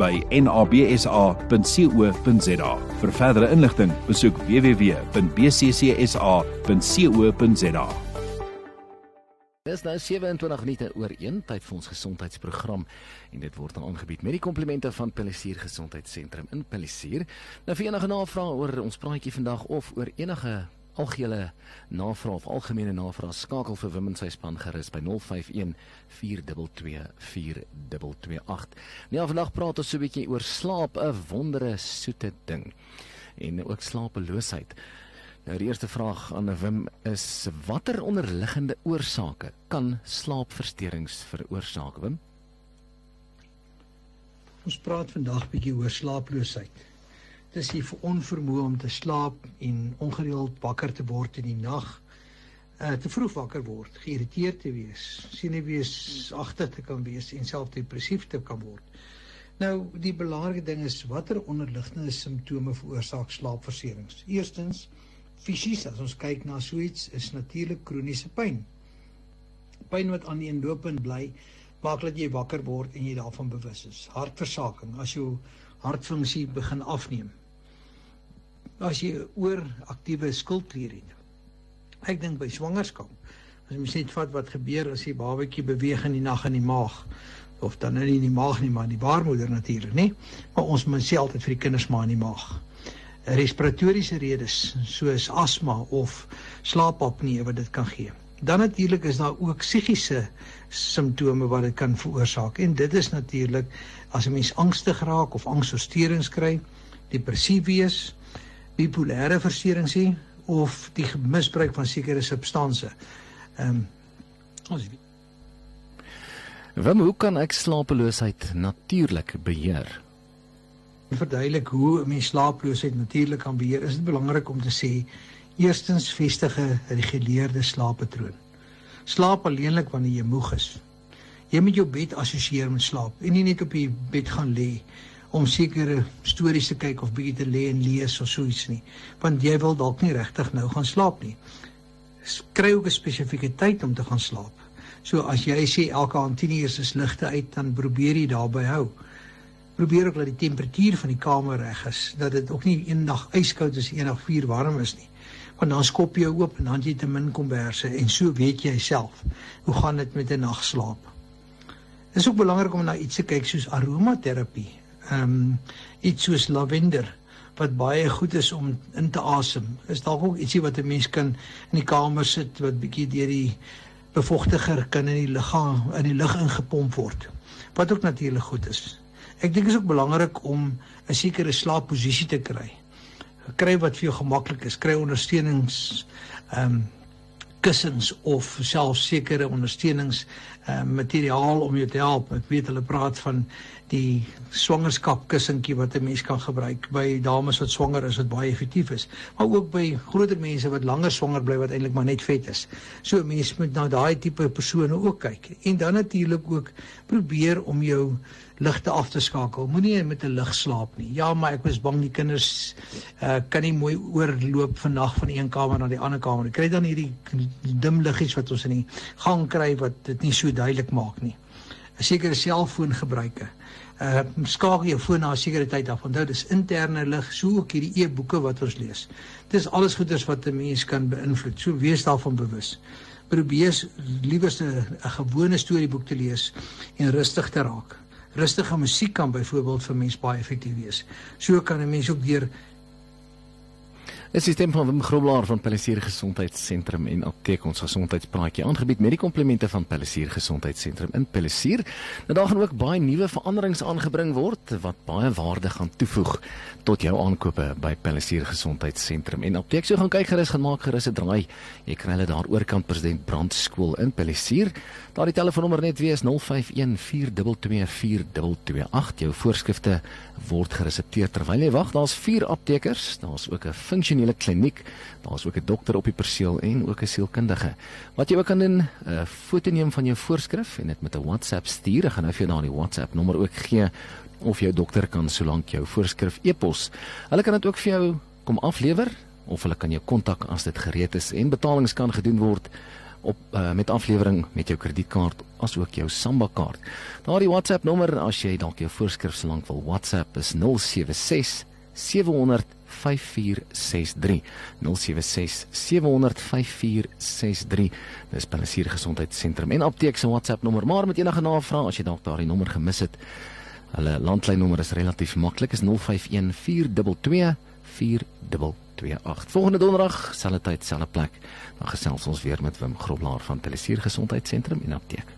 by nabsa.co.za. Vir verdere inligting, besoek www.bccsa.co.za. Dis nou 27 minute oor 1 tyd vir ons gesondheidsprogram en dit word aangebied met die komplimente van Pelissier Gesondheidssentrum in Pelissier. Nou vir enige navrae oor ons praatjie vandag of oor enige algehele navraag of algemene navraag skakel vir Women se span gerus by 051 422 4228. Nou vandag praat ons so 'n bietjie oor slaap, 'n wondere soete ding. En ook slapeloosheid. Nou die eerste vraag aan Wim is watter onderliggende oorsake kan slaapversteurings veroorsaak, Wim? Ons praat vandag bietjie oor slaaploosheid dis vir onvermoë om te slaap en ongereeld wakker te word in die nag. Uh te vroeg wakker word, geïrriteerd te wees, senuweesagtig te kan wees en self depressief te kan word. Nou die belangrike ding is watter onderliggende simptome veroorsaak slaapverseerings. Eerstens fisies as ons kyk na so iets is natuurlik kroniese pyn. Pyn wat aan die inlopend bly maak dat jy wakker word en jy daarvan bewus is. Hartversaking as jou hartfunksie begin afneem as jy ooraktiewe skildklier het. Ek dink by swangerskap, as mens net vat wat gebeur as die babatjie beweeg in die nag in die maag of dan nie in die maag nie, maar in die baarmoeder natuurlik, nê? Maar ons mens sê altyd vir die kinders maar in die maag. Respiratoriese redes soos asma of slaapapnee wat dit kan gee. Dan natuurlik is daar ook psigiese simptome wat dit kan veroorsaak en dit is natuurlik as 'n mens angstig raak of angsversteurings kry, depressief wees, bipolêre versteurings hê of die misbruik van sekere substansies. Ehm um, ons Wem, hoe kan ek slapeloosheid natuurlik beheer? Verduidelik hoe 'n mens slaaploosheid natuurlik kan beheer. Is dit belangrik om te sê eerstens vestig 'n reguleerde slaappatroon. Slaap alleenlik wanneer jy moeg is. Jy moet jou bed assosieer met slaap en nie net op die bed gaan lê om sekere stories te kyk of bietjie te lê en lees of so iets nie. Want jy wil dalk nie regtig nou gaan slaap nie. Kry ook 'n spesifieke tyd om te gaan slaap. So as jy sê elke aand 10 uur is ligte uit, dan probeer jy daarby hou. Probeer ook dat die temperatuur van die kamer reg is, dat dit ook nie eendag yskoud is en eendag vuur warm is nie. Want dan skop jy oop en dan jy te min komberse en so weet jy self hoe gaan dit met 'n nagslaap. Dit is ook belangrik om na iets te kyk soos aromaterapie ehm um, iets soos lavender wat baie goed is om in te asem. Is dalk ook ietsie wat 'n mens kan in die kamer sit wat bietjie deur die bevochtiger kan in die liggaam in die lug ingepomp word. Wat ook natuurlik goed is. Ek dink is ook belangrik om 'n sekere slaapposisie te kry. Kry wat vir jou gemaklik is. Kry ondersteunings ehm um, kussings of selfs sekere ondersteunings uh, materiaal om jou te help. Ek weet hulle praat van die swangerskap kussentjie wat 'n mens kan gebruik by dames wat swanger is wat baie effektief is, maar ook by groter mense wat langer swanger bly wat eintlik maar net vet is. So mense moet na daai tipe persone ook kyk. En dan natuurlik ook probeer om jou ligte af te skakel. Moenie met 'n lig slaap nie. Ja, maar ek was bang die kinders uh, kan nie mooi oorloop vannag van een kamer na die ander kamer. Kry dan hierdie dim liggies wat ons in die gang kry wat dit nie so duidelik maak nie. 'n Sekere selfoongebruike uh skakel jou foon na 'n sekere tyd af. Onthou dis interne lig, so ook hierdie e-boeke wat ons lees. Dis alles goeders wat 'n mens kan beïnvloed. So wees daarvan bewus. Probeer liewers 'n gewone storieboek te lees en rustig te raak. Rustige musiek kan byvoorbeeld vir mens baie effektief wees. So kan 'n mens ook deur Dis die stem van Wim Groblaar van Palisier Gesondheidssentrum en Apteek ons gesondheidspraatjie aangebied met die komplemente van Palisier Gesondheidssentrum in Palisier. Nou daar gaan ook baie nuwe veranderings aangebring word wat baie waarde gaan toevoeg tot jou aankope by Palisier Gesondheidssentrum en Apteek. So gaan kyk gerus gaan maak gerus 'n draai. Jy kry hulle daar oorkant President Brand skool in Palisier. Daar die telefoonnommer net weer is 0514224228. Jou voorskrifte word geresepteer terwyl jy wag. Daar's 4 aptekers. Daar's ook 'n funksionele professionele kliniek. Daar's ook 'n dokter op die perseel en ook 'n sielkundige. Wat jy ook kan doen, 'n uh, foto neem van jou voorskrif en dit met 'n WhatsApp stuur. Ek gaan nou vir jou daai WhatsApp nommer ook gee of jou dokter kan solank jou voorskrif e-pos. Hulle kan dit ook vir jou kom aflewer of hulle kan jou kontak as dit gereed is en betalings kan gedoen word op uh, met aflewering met jou kredietkaart as ook jou Samba kaart. Daardie WhatsApp nommer as jy dalk jou voorskrif solank wil WhatsApp is 076 700 5463 076 700 5463 dis Palisier Gesondheidssentrum en apteek se WhatsApp nommer. Maar met enige navraag as jy dalk daardie nommer gemis het hulle landlynnommer is relatief maklik is 051 422 4228 volgende donderdag selfde tyd selfde plek. Dan gesels ons weer met Wim Groblaar van Palisier Gesondheidssentrum en apteek